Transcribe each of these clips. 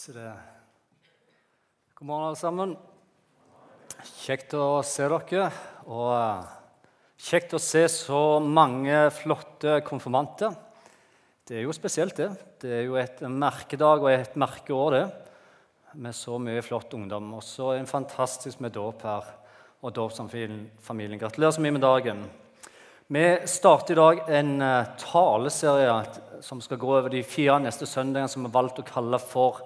Så det God morgen, alle sammen. Kjekt å se dere. Og eh, kjekt å se så mange flotte konfirmanter. Det er jo spesielt, det. Det er jo et merkedag og et merkeår, det. Med så mye flott ungdom. Og så en fantastisk med dåp her og dåpsfamilien. Gratulerer så mye med dagen. Vi starter i dag en eh, taleserie som skal gå over de fire neste søndagene, som vi har valgt å kalle for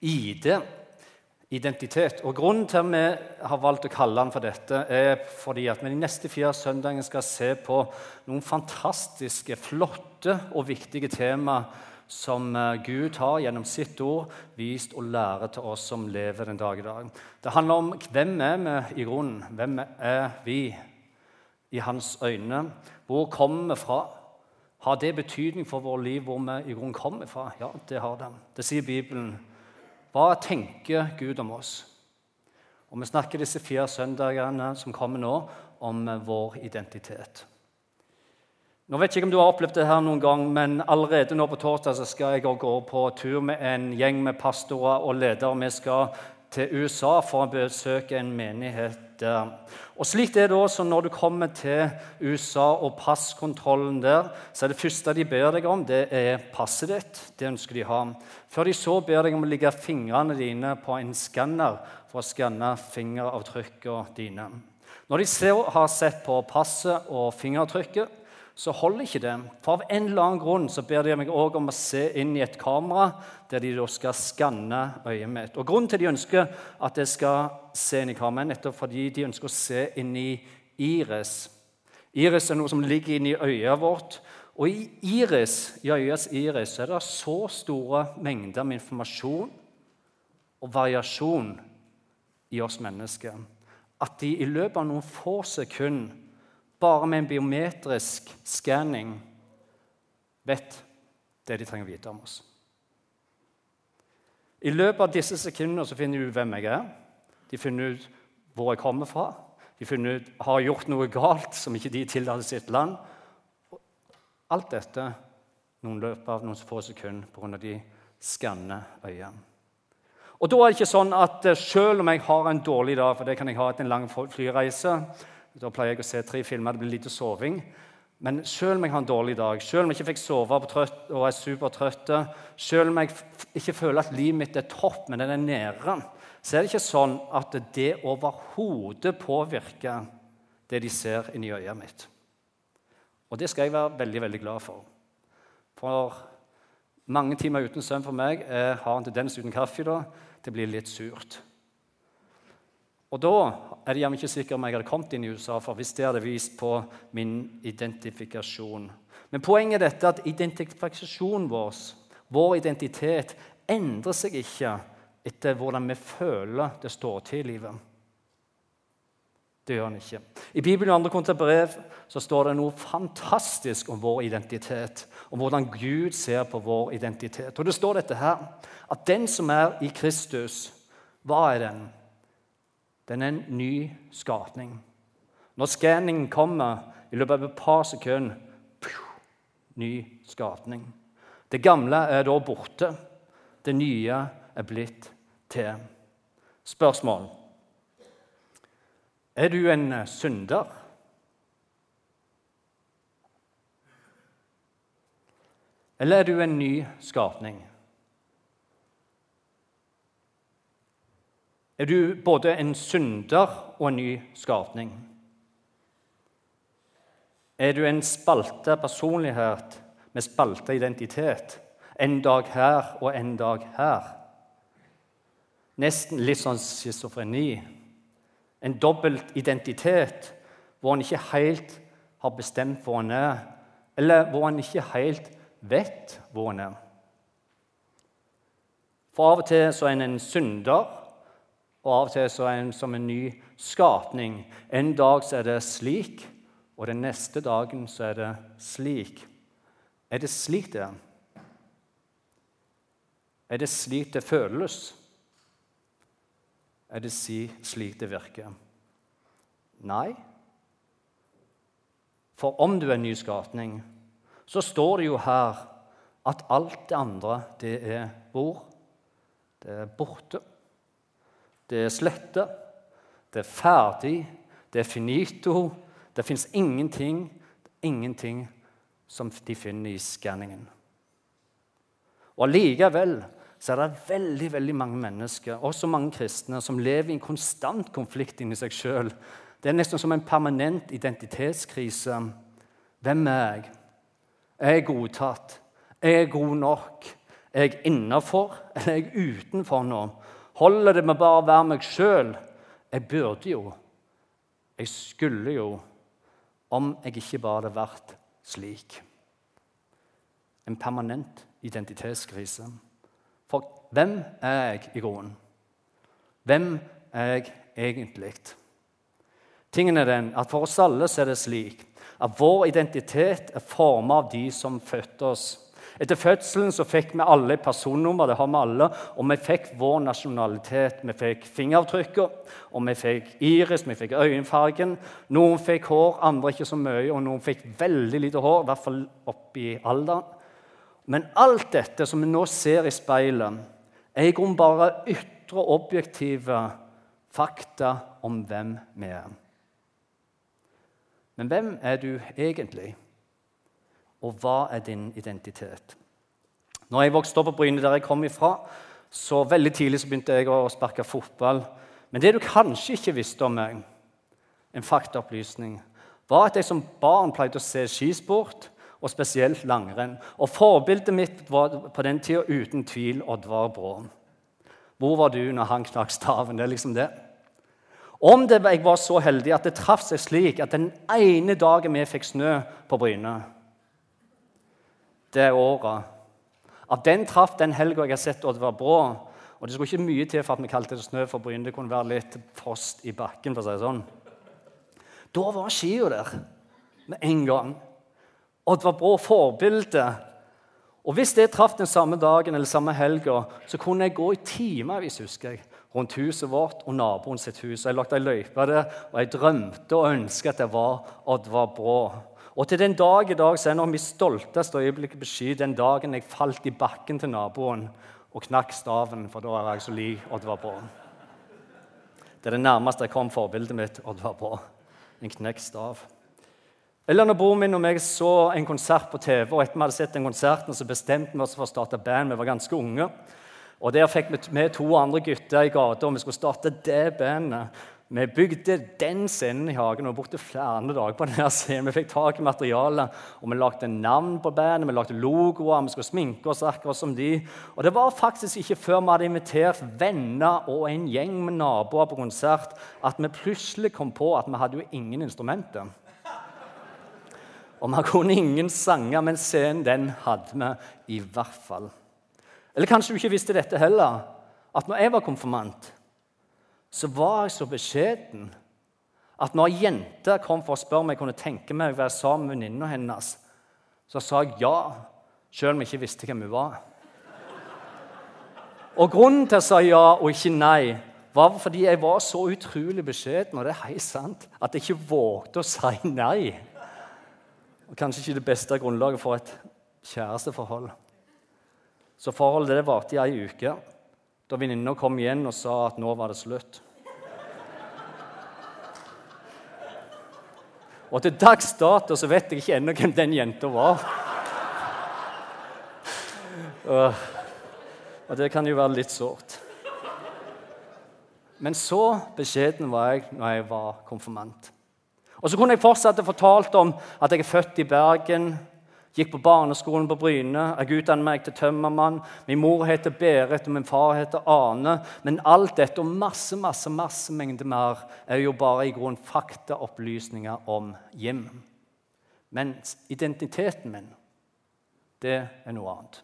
ID. Identitet. Og Grunnen til at vi har valgt å kalle den for dette, er fordi at vi de neste fire søndagene skal se på noen fantastiske, flotte og viktige tema som eh, Gud har gjennom sitt ord vist og lærer til oss som lever den dag i dag. Det handler om hvem er vi i grunnen? Hvem er vi i hans øyne? Hvor kommer vi fra? Har det betydning for vårt liv hvor vi i grunnen kommer fra? Ja, det har det. Det sier Bibelen. Hva tenker Gud om oss? Og Vi snakker disse fire søndagene som kommer nå, om vår identitet. Nå vet jeg ikke om du har opplevd det her noen gang, men allerede nå på torsdag skal jeg gå på tur med en gjeng med pastorer og ledere. Vi skal til USA for å besøke en menighet der. Og slik det er da, så Når du kommer til USA og passkontrollen der, så er det første de ber deg om, det er passet ditt. Det ønsker de ha. Før de så ber deg om å legge fingrene dine på en skanner for å skanne fingeravtrykkene dine. Når de har sett på passet og fingeravtrykket, så holder ikke det. For av en eller annen grunn så ber de meg også om å se inn i et kamera der de da skal skanne øyet mitt. Og Grunnen til de ønsker at jeg skal se inn i kameraet, nettopp fordi de ønsker å se inn i iris. Iris er noe som ligger inni øyet vårt. Og i iris, i øyets iris er det så store mengder med informasjon og variasjon i oss mennesker at de i løpet av noen få sekunder bare med en biometrisk skanning vet det de trenger å vite om oss. I løpet av disse sekundene så finner de ut hvem jeg er. De finner ut hvor jeg kommer fra. De finner ut har jeg gjort noe galt som ikke de tillater sitt land. Alt dette noen løper av noen få sekunder pga. de skanner øynene. Og da er det ikke sånn at eh, Selv om jeg har en dårlig dag, for det kan jeg ha etter en lang flyreise, da pleier jeg å se tre filmer. Det blir lite soving. Men selv om jeg har en dårlig dag, selv om jeg ikke fikk sove og er supertrøtt, selv om jeg ikke føler at livet mitt er topp, men den er nede, så er det ikke sånn at det overhodet påvirker det de ser inni øyet mitt. Og det skal jeg være veldig veldig glad for. For mange timer uten søvn for meg jeg har en tendens uten kaffe da, til å bli litt surt. Og da er det ikke sikkert om jeg hadde kommet inn i USA, for hvis det hadde vist på min identifikasjon. Men poenget er dette at identifikasjonen vår, vår identitet, endrer seg ikke etter hvordan vi føler det står til i livet. Det gjør den ikke. I Bibelen og andre kontrabrev så står det noe fantastisk om vår identitet. Om hvordan Gud ser på vår identitet. Og det står dette her, at den som er i Kristus, hva er den? Den er en ny skapning. Når skanningen kommer i løpet av et par sekunder Ny skapning. Det gamle er da borte. Det nye er blitt til. Spørsmål. Er du en synder? Eller er du en ny skapning? Er du både en synder og en ny skapning. Er du en spalta personlighet med spalta identitet? En dag her og en dag her. Nesten litt sånn schizofreni. En dobbelt identitet hvor en ikke helt har bestemt hvor en er, eller hvor en ikke helt vet hvor en er. For av og til så er en en synder, og av og til så er en som en ny skapning. En dag så er det slik, og den neste dagen så er det slik. Er det slik det er? Er det slik det føles? Er det slik det virker? Nei. For om du er en ny skapning, så står det jo her at alt det andre, det er hvor? Det er borte. Det er slette. Det er ferdig. Det er finito. Det fins ingenting, ingenting som de finner i skanningen. Og Allikevel så er det veldig veldig mange mennesker, også mange kristne, som lever i en konstant konflikt inni seg sjøl. Det er nesten som en permanent identitetskrise. Hvem er jeg? Er jeg godtatt? Er jeg god nok? Er jeg innafor, eller er jeg utenfor nå? Holder det med bare å være meg sjøl? Jeg burde jo. Jeg skulle jo. Om jeg ikke bare hadde vært slik. En permanent identitetskrise. For hvem er jeg i grunnen? Hvem er jeg egentlig? Tingen er den at For oss alle er det slik at vår identitet er formet av de som fødte oss. Etter fødselen så fikk vi alle personnummer, det har vi alle, og vi fikk vår nasjonalitet. Vi fikk fingeravtrykker, og vi fikk iris, vi fikk øyenfargen. Noen fikk hår, andre ikke så mye, og noen fikk veldig lite hår, i hvert fall opp i alderen. Men alt dette som vi nå ser i speilet, er i grunnen bare ytre, objektive fakta om hvem vi er. Men hvem er du egentlig? Og hva er din identitet? Når jeg vokste opp på Bryne, der jeg kom ifra, så veldig tidlig så begynte jeg å sparke fotball. Men det du kanskje ikke visste om meg, en faktaopplysning, var at jeg som barn pleide å se skisport og spesielt langrenn. Og Forbildet mitt var på den tida uten tvil Oddvar Brå. Hvor var du når han knakk staven? Det er liksom det. Om det, jeg var så heldig at det traff seg slik at den ene dagen vi fikk snø på Bryne det året At den traff den helga jeg har sett Oddvar Brå. Og det skulle ikke mye til for at vi kalte det snø for Bryne. Det kunne være litt frost i bakken. for å si det sånn. Da var skia der med en gang. Oddvar Brå forbilde. Og Hvis det traff den samme dagen eller samme helga, så kunne jeg gå i timevis husker jeg, rundt huset vårt og naboen sitt hus. Jeg lagde ei løype der, og jeg drømte og ønsket at jeg var Oddvar Brå. Og til den dag i dag så er nå mitt stolteste øyeblikk beskydd den dagen jeg falt i bakken til naboen og knakk staven, for da er jeg så lik Oddvar Brå. Det er det nærmeste jeg kom forbildet mitt Oddvar Brå. En knekt stav. Eller når broren min og meg så en konsert på TV, og etter vi hadde sett den konserten, så bestemte vi oss for å starte band. Vi var ganske unge. Og Der fikk vi med to andre gutter i gata, og vi skulle starte det bandet. Vi bygde den scenen i hagen og brukte flere dager på denne scenen. Vi fikk tak i materialet, og vi lagde navn på bandet, vi lagde logoer, vi skulle sminke oss akkurat som de. Og det var faktisk ikke før vi hadde invitert venner og en gjeng med naboer på konsert, at vi plutselig kom på at vi hadde jo ingen instrumenter. Og vi kunne ingen sanger, men scenen den hadde vi i hvert fall. Eller kanskje du ikke visste dette heller, at når jeg var konfirmant, så var jeg så beskjeden at når ei jente kom for å spørre om jeg kunne tenke meg å være sammen med venninna hennes, så sa jeg ja, selv om jeg ikke visste hvem hun var. Og Grunnen til at jeg sa ja og ikke nei, var fordi jeg var så utrolig beskjeden og det er helt sant, at jeg ikke vågde å si nei. Og kanskje ikke det beste grunnlaget for et kjæresteforhold. Så forholdet det varte i ei uke, da venninna kom igjen og sa at nå var det slutt. Og til dags dato så vet jeg ikke ennå hvem den jenta var. Og det kan jo være litt sårt. Men så beskjeden var jeg når jeg var konfirmant. Og så kunne jeg fortsatt fortalt om at jeg er født i Bergen, gikk på barneskolen på Bryne, jeg utdannet meg til tømmermann. Min mor heter Berit, og min far heter Ane. Men alt dette og masse masse, masse mengder mer er jo bare i grunn faktaopplysninger om Jim. Men identiteten min, det er noe annet.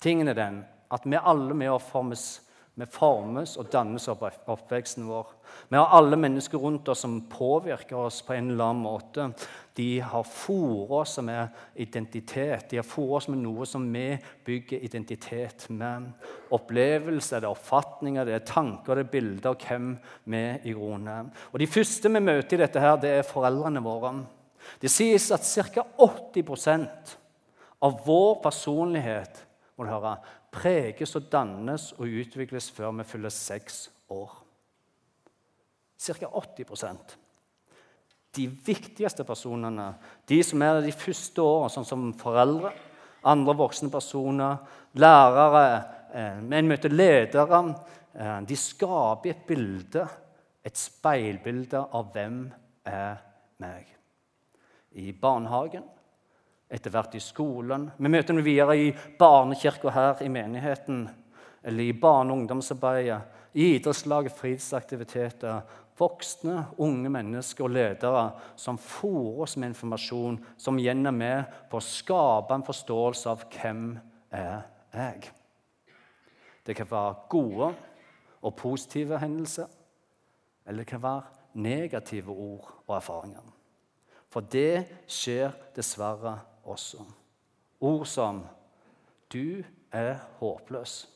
Tingen er den at vi alle å formes vi formes og dannes av oppveksten vår. Vi har alle mennesker rundt oss som påvirker oss på en eller annen måte. De har fôret oss med identitet. De har fôret oss med noe som vi bygger identitet med. Opplevelser, det er oppfatninger, det er tanker, det er bilder av hvem vi i grunnen er. Og De første vi møter i dette, her, det er foreldrene våre. Det sies at ca. 80 av vår personlighet må du høre, preges og dannes og utvikles før vi fyller seks år. Ca. 80% De viktigste personene, de som er de første årene, sånn som foreldre, andre voksne personer, lærere, men en møter ledere, eh, de skaper et bilde, et speilbilde av hvem er meg. I barnehagen, etter hvert i skolen. Vi møter dem videre i barnekirka her i menigheten, eller i barne- og ungdomsarbeidet, i idrettslaget, fritidsaktiviteter. Voksne, unge mennesker og ledere som fôrer oss med informasjon som igjen er med på å skape en forståelse av hvem er jeg. Det kan være gode og positive hendelser, eller det kan være negative ord og erfaringer. For det skjer dessverre også. Ord som 'du er håpløs'.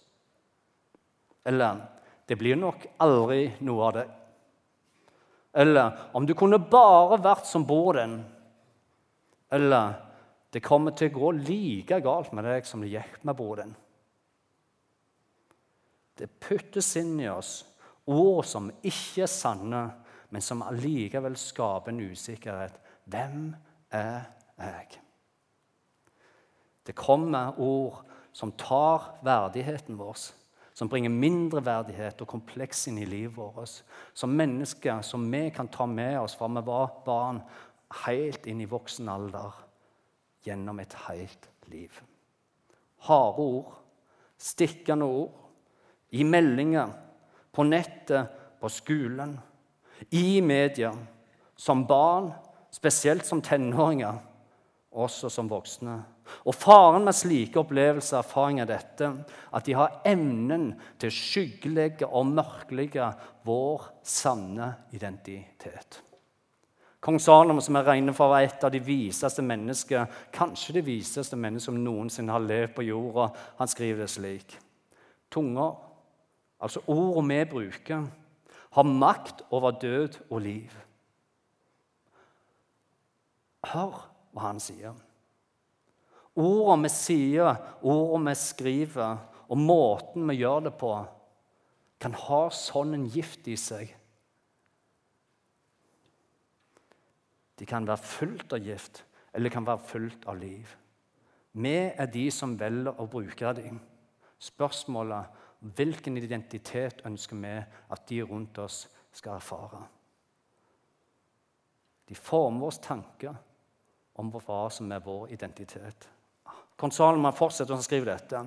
Eller 'det blir nok aldri noe av det'. Eller 'om du kunne bare vært som den'. Eller 'det kommer til å gå like galt med deg som det gikk med bror. Det puttes inn i oss ord som ikke er sanne, men som allikevel skaper en usikkerhet. Hvem er jeg? Det kommer ord som tar verdigheten vår, som bringer mindre verdighet og kompleks inn i livet vårt. Som mennesker som vi kan ta med oss fra vi var barn, helt inn i voksen alder, gjennom et helt liv. Harde ord, stikkende ord, i meldinger, på nettet, på skolen, i media, som barn, spesielt som tenåringer, også som voksne. Og Faren med slike opplevelser og erfaringer er dette at de har evnen til å skyggelegge og mørklegge vår sanne identitet. Kong Salom, som jeg regner for et av de viseste mennesker, kanskje det viseste mennesket som noensinne har levd på jorda, han skriver det slik. Tunger, altså ordene vi bruker, har makt over død og liv. Hør hva han sier. Ordene vi sier, ordene vi skriver, og måten vi gjør det på, kan ha sånn en gift i seg. De kan være fullt av gift, eller kan være fullt av liv. Vi er de som velger å bruke dem. Spørsmålet hvilken identitet ønsker vi at de rundt oss skal erfare? De former oss tanker om hva som er vår identitet. Kong Salman fortsetter å skrive dette.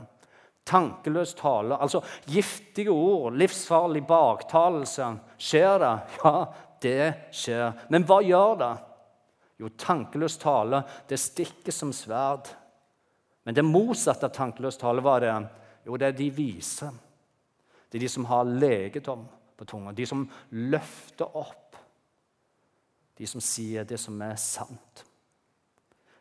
Tankeløs tale, altså giftige ord, livsfarlig baktalelse. Skjer det? Ja, det skjer. Men hva gjør det? Jo, tankeløs tale, det stikker som sverd. Men det motsatte av tankeløs tale var det jo, det er de vise. Det er de som har legedom på tunga. De som løfter opp. De som sier det som er sant.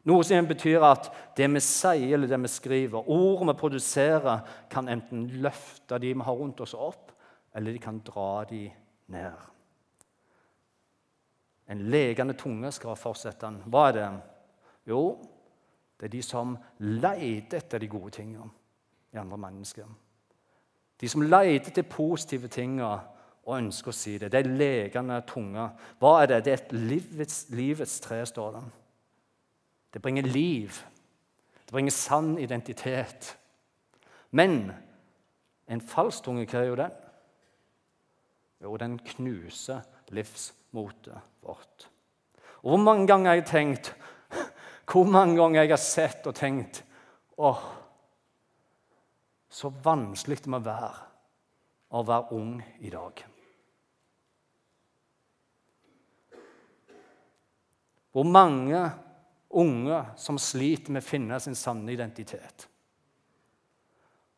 Noe som betyr at det vi sier eller det vi skriver, ord vi produserer, kan enten løfte de vi har rundt oss, opp, eller de kan dra de ned. En legende tunge skal fortsette den. Hva er det? Jo, det er de som leter etter de gode tingene i andre mennesker. De som leter etter positive tingene og ønsker å si det. Det er legende tunge. Hva er det? Det er et livets, livets tre, står det. Det bringer liv. Det bringer sann identitet. Men en falsk tunge, hva jo den? Jo, den knuser livsmotet vårt. Og Hvor mange ganger har jeg tenkt Hvor mange ganger jeg har sett og tenkt åh, så vanskelig det må være å være ung i dag. Hvor mange unge som sliter med å finne sin sanne identitet.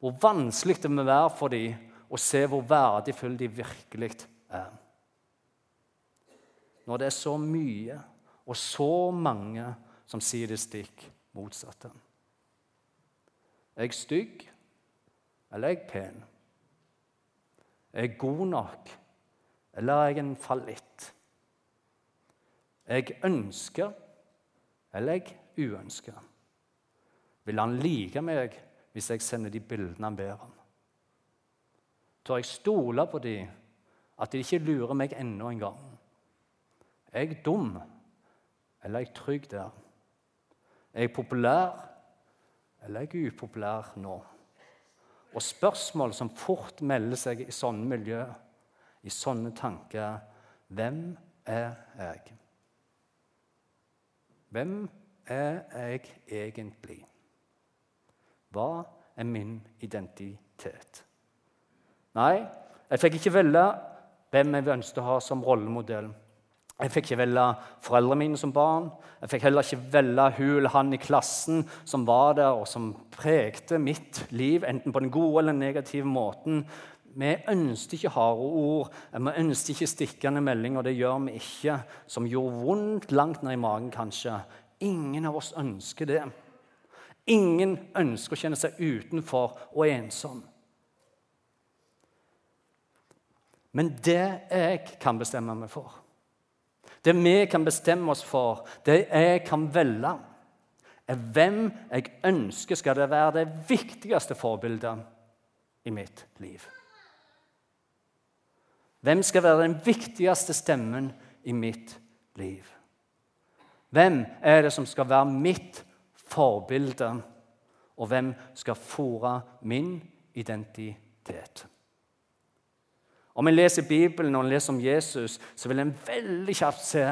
Hvor vanskelig det må være for dem å se hvor verdifulle de virkelig er. Når det er så mye og så mange som sier det stikk motsatte. Er jeg stygg, eller er jeg pen? Er jeg god nok, eller er jeg en fallitt? Jeg ønsker, eller er jeg uønska? Vil han like meg hvis jeg sender de bildene han ber om? Tør jeg stole på de, at de ikke lurer meg enda en gang? Er jeg dum, eller er jeg trygg der? Er jeg populær, eller er jeg upopulær nå? Og spørsmål som fort melder seg i sånne miljø, i sånne tanker Hvem er jeg? Hvem er jeg egentlig? Hva er min identitet? Nei, jeg fikk ikke velge hvem jeg ønsket å ha som rollemodell. Jeg fikk ikke velge foreldrene mine som barn. Jeg fikk heller ikke velge hun eller han i klassen som var der, og som prekte mitt liv, enten på den gode eller den negative måten. Vi ønsket ikke harde ord, vi ønsket ikke stikkende meldinger. Det gjør vi ikke, som gjorde vondt langt ned i magen, kanskje. Ingen av oss ønsker det. Ingen ønsker å kjenne seg utenfor og ensom. Men det jeg kan bestemme meg for det vi kan bestemme oss for, det jeg kan velge, er hvem jeg ønsker skal det være det viktigste forbildet i mitt liv. Hvem skal være den viktigste stemmen i mitt liv? Hvem er det som skal være mitt forbilde, og hvem skal fòre min identitet? Om en leser Bibelen og en leser om Jesus, så vil en veldig kjapt se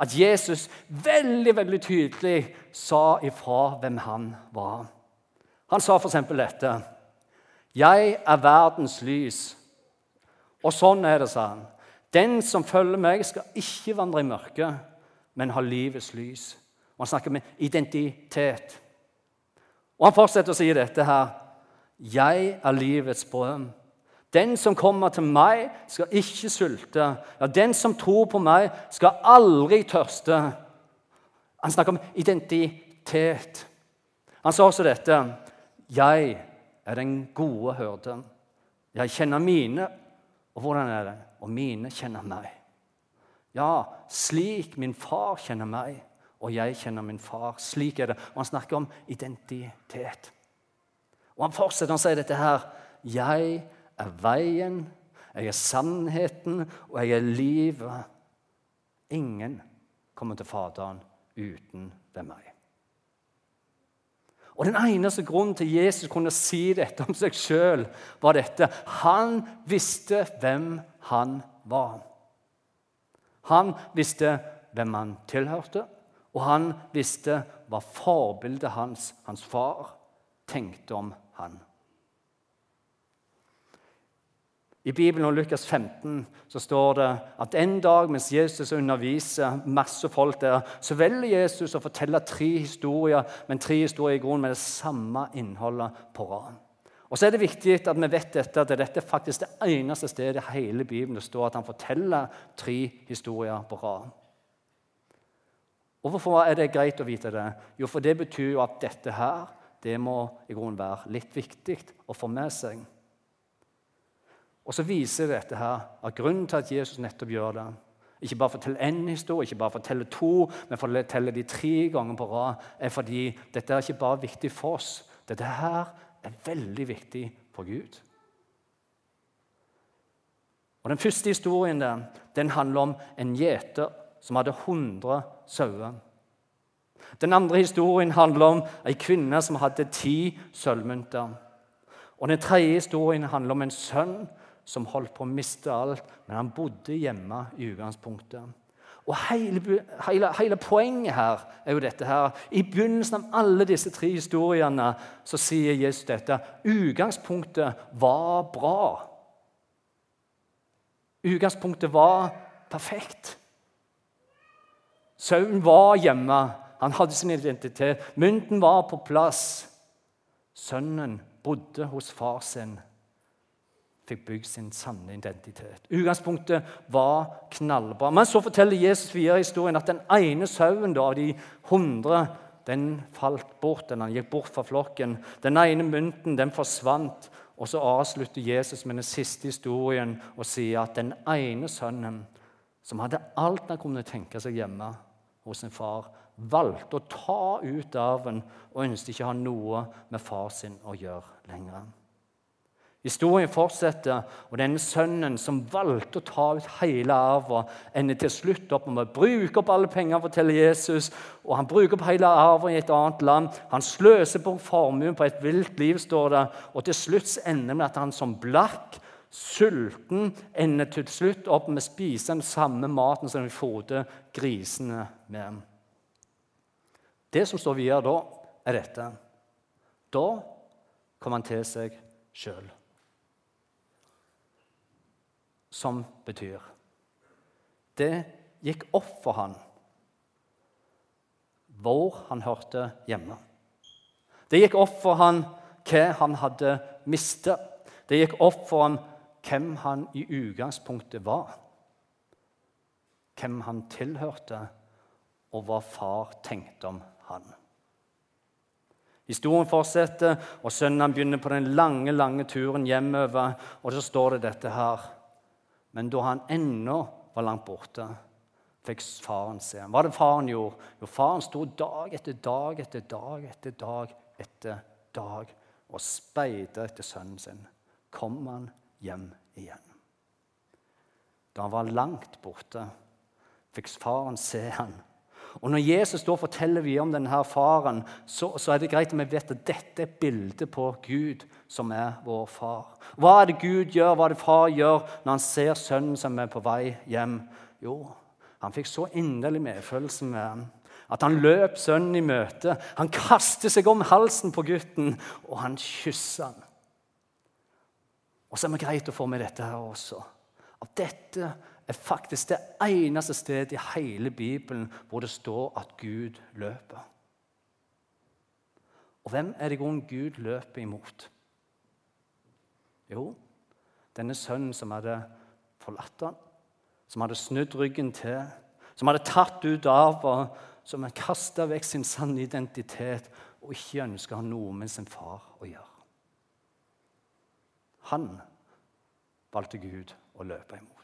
at Jesus veldig veldig tydelig sa ifra hvem han var. Han sa f.eks. dette. 'Jeg er verdens lys.' Og sånn er det, sa han. 'Den som følger meg, skal ikke vandre i mørket, men ha livets lys.' Og Han snakker med identitet. Og Han fortsetter å si dette her. 'Jeg er livets brød.' Den som kommer til meg, skal ikke sulte. Ja, den som tror på meg, skal aldri tørste. Han snakker om identitet. Han sa også dette. Jeg er den gode hyrde. Jeg kjenner mine. Og hvordan er det? Og mine kjenner meg. Ja, slik min far kjenner meg, og jeg kjenner min far. Slik er det. Og han snakker om identitet. Og han fortsetter, han sier dette her. Jeg er veien, jeg er sannheten, og jeg er livet. Ingen kommer til Faderen uten ved meg. Og Den eneste grunnen til Jesus kunne si dette om seg sjøl, var dette. Han visste hvem han var. Han visste hvem han tilhørte, og han visste hva forbildet hans, hans far, tenkte om han. I Bibelen og Lukas 15 så står det at en dag mens Jesus underviser masse folk der, så velger Jesus å fortelle tre historier, men tre historier i grunnen med det samme innholdet på rad. Og så er det viktig at vi vet dette, at dette er faktisk det eneste stedet i hele Bibelen det står at han forteller tre historier på rad. Og Hvorfor er det greit å vite det? Jo, for det betyr jo at dette her det må i grunnen være litt viktig å få med seg. Og så viser dette her at grunnen til at Jesus nettopp gjør det Ikke bare forteller én historie, ikke bare forteller to, men forteller de tre ganger på rad, er fordi dette er ikke bare viktig for oss. Dette her er veldig viktig for Gud. Og Den første historien der, den handler om en gjeter som hadde 100 sauer. Den andre historien handler om ei kvinne som hadde ti sølvmynter. Og Den tredje historien handler om en sønn som holdt på å miste alt, men han bodde hjemme i utgangspunktet. Og hele, hele, hele, poenget her er jo dette her. I begynnelsen av alle disse tre historiene så sier Jesus dette. Utgangspunktet var bra. Utgangspunktet var perfekt. Sauen var hjemme. Han hadde sin identitet. Mynten var på plass. Sønnen bodde hos far sin fikk bygd sin sanne identitet. Utgangspunktet var knallbra. Men så forteller Jesus videre historien at den ene sauen av de hundre den falt bort, den han gikk bort fra flokken. Den ene mynten den forsvant. Og så avslutter Jesus med den siste historien og sier at den ene sønnen, som hadde alt han kunne tenke seg hjemme hos sin far, valgte å ta ut arven og ønsket ikke å ha noe med far sin å gjøre lenger. Historien fortsetter, og denne sønnen som valgte å ta ut hele arven, ender til slutt opp med å bruke opp alle penger, forteller Jesus. og Han bruker opp hele arven i et annet land. Han sløser på formuen på et vilt liv, står det. Og til slutt ender med at han som blakk, sulten, ender til slutt opp med å spise den samme maten som de fôrte grisene med. Det som står videre da, er dette. Da kom han til seg sjøl som betyr. Det gikk opp for han hvor han hørte hjemme. Det gikk opp for han hva han hadde mistet. Det gikk opp for han hvem han i utgangspunktet var. Hvem han tilhørte, og hva far tenkte om han. Historien fortsetter, og sønnen begynner på den lange lange turen hjemover. Og så står det dette her. Men da han ennå var langt borte, fikk faren se ham. Hva det faren gjorde? Jo, faren sto dag etter dag etter dag etter dag etter dag og speidet etter sønnen sin. Kom han hjem igjen? Da han var langt borte, fikk faren se ham og Når Jesus da forteller vi om denne faren, så, så, er det greit at vi vet at dette er bildet på Gud, som er vår far. Hva er det Gud gjør, hva er det far gjør når han ser sønnen som er på vei hjem? Jo, han fikk så inderlig medfølelse med ham at han løp sønnen i møte. Han kastet seg om halsen på gutten, og han kysset han. Og så er det greit å få med dette her også. At dette er faktisk det eneste stedet i hele Bibelen hvor det står at Gud løper. Og hvem er det i grunnen Gud løper imot? Jo, denne sønnen som hadde forlatt ham, som hadde snudd ryggen til, som hadde tatt ut av som hadde kasta vekk sin sanne identitet og ikke ønska å ha noe med sin far å gjøre. Han valgte Gud å løpe imot.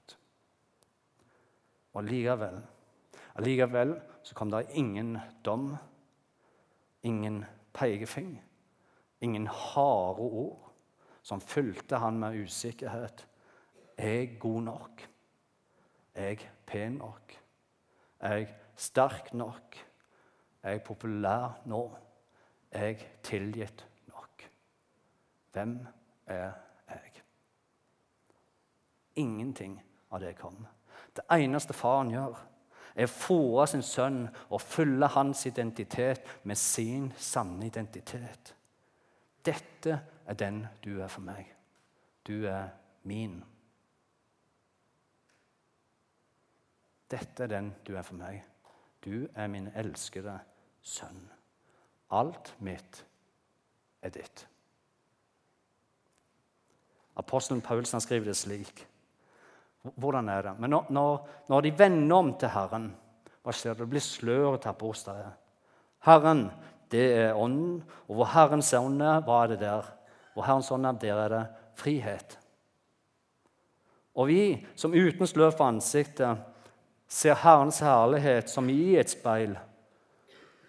Og allikevel allikevel så kom det ingen dom, ingen pekefing, ingen harde ord som fylte han med usikkerhet. Er jeg god nok? Er jeg pen nok? Er jeg sterk nok? Er jeg populær nå? Er jeg tilgitt nok? Hvem er jeg? Ingenting av det kom. Det eneste faren gjør, er å fòre sin sønn og fylle hans identitet med sin sanne identitet. Dette er den du er for meg. Du er min. Dette er den du er for meg. Du er min elskede sønn. Alt mitt er ditt. Apostelen Paulsen skriver det slik. Hvordan er det? Men når, når, når de vender om til Herren, hva skjer det? Blir sløret til apostler. Herren, det er Ånden, og hvor Herrens ånd er, hva er det der? Hvor Herrens ånd er, der er det frihet. Og vi som uten slør for ansiktet ser Herrens herlighet som i et speil.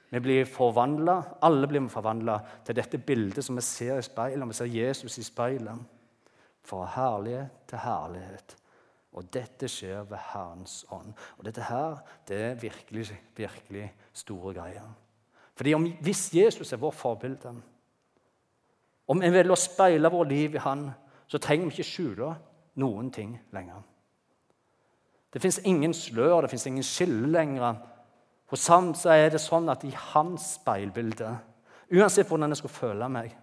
Vi blir forvandla, alle blir forvandla til dette bildet som vi ser i speilet. Vi ser Jesus i speilet. Fra herlighet til herlighet. Og dette skjer ved Herrens ånd. Og dette her, det er virkelig, virkelig store greier. Fordi om, Hvis Jesus er vårt forbilde, om vi vil speile vårt liv i Han, så trenger vi ikke skjule noen ting lenger. Det fins ingen slør, det fins ingen skille lenger. Hos ham så er det sånn at i hans speilbilde, uansett hvordan jeg skulle føle meg,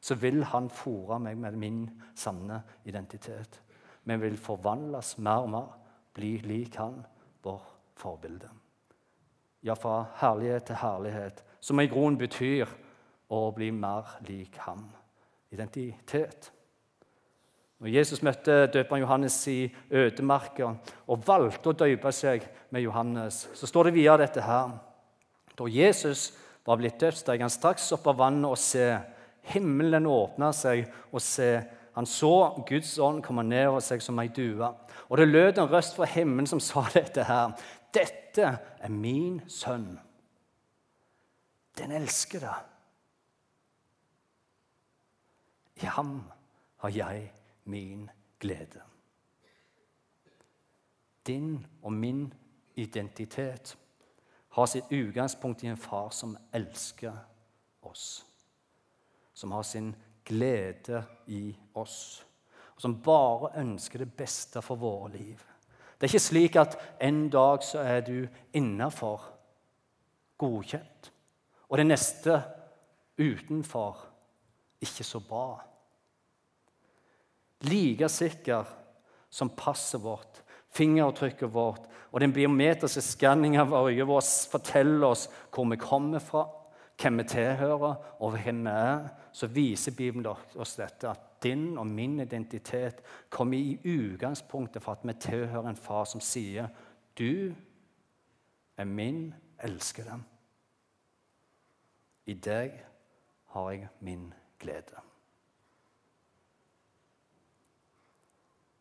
så vil han fòre meg med min sanne identitet men vil forvandles mer og mer, bli lik han, vår forbilde. Ja, fra herlighet til herlighet, som i grunnen betyr å bli mer lik ham. Identitet. Når Jesus møtte døperen Johannes i ødemarka og valgte å døpe seg med Johannes, så står det videre dette her. Da Jesus var blitt døpt, steg han straks opp av vannet og se. Himmelen åpna seg, og se, han så Guds ånd komme ned over seg som ei due. Og det lød en røst fra himmelen som sa dette her. Dette er min sønn, Den elsker deg. I ham har jeg min glede. Din og min identitet har sitt utgangspunkt i en far som elsker oss. Som har sin glede i oss. Og som bare ønsker det beste for våre liv. Det er ikke slik at en dag så er du innafor, godkjent, og det neste utenfor ikke så bra. Like sikker som passet vårt, fingeravtrykket vårt og den biometriske skanningen av øyet vårt forteller oss hvor vi kommer fra, hvem vi tilhører, og hvem vi er, så viser Bibelen oss dette, at din og min identitet kommer i utgangspunktet for at vi tilhører en far som sier, 'Du er min elskede'. I deg har jeg min glede.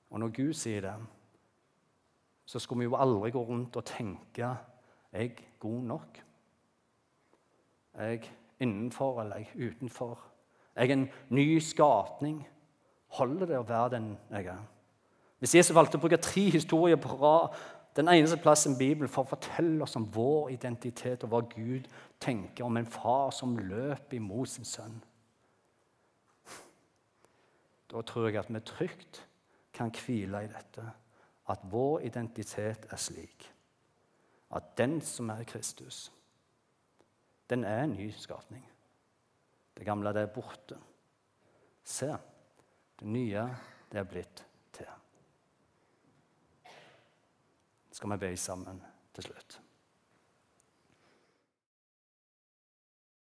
Og når Gud sier det, så skulle vi jo aldri gå rundt og tenke jeg god nok? Er jeg innenfor eller er jeg utenfor? Er jeg en ny skapning? Holder det å være den jeg er? Hvis Jesus valgte å bruke tre historier på rad, den eneste plassen i Bibelen for å fortelle oss om vår identitet og hva Gud tenker om en far som løper imot sin sønn Da tror jeg at vi trygt kan hvile i dette at vår identitet er slik at den som er Kristus, den er en ny skapning. Det gamle det er borte. Se, det nye det er blitt til. Skal vi be sammen til slutt?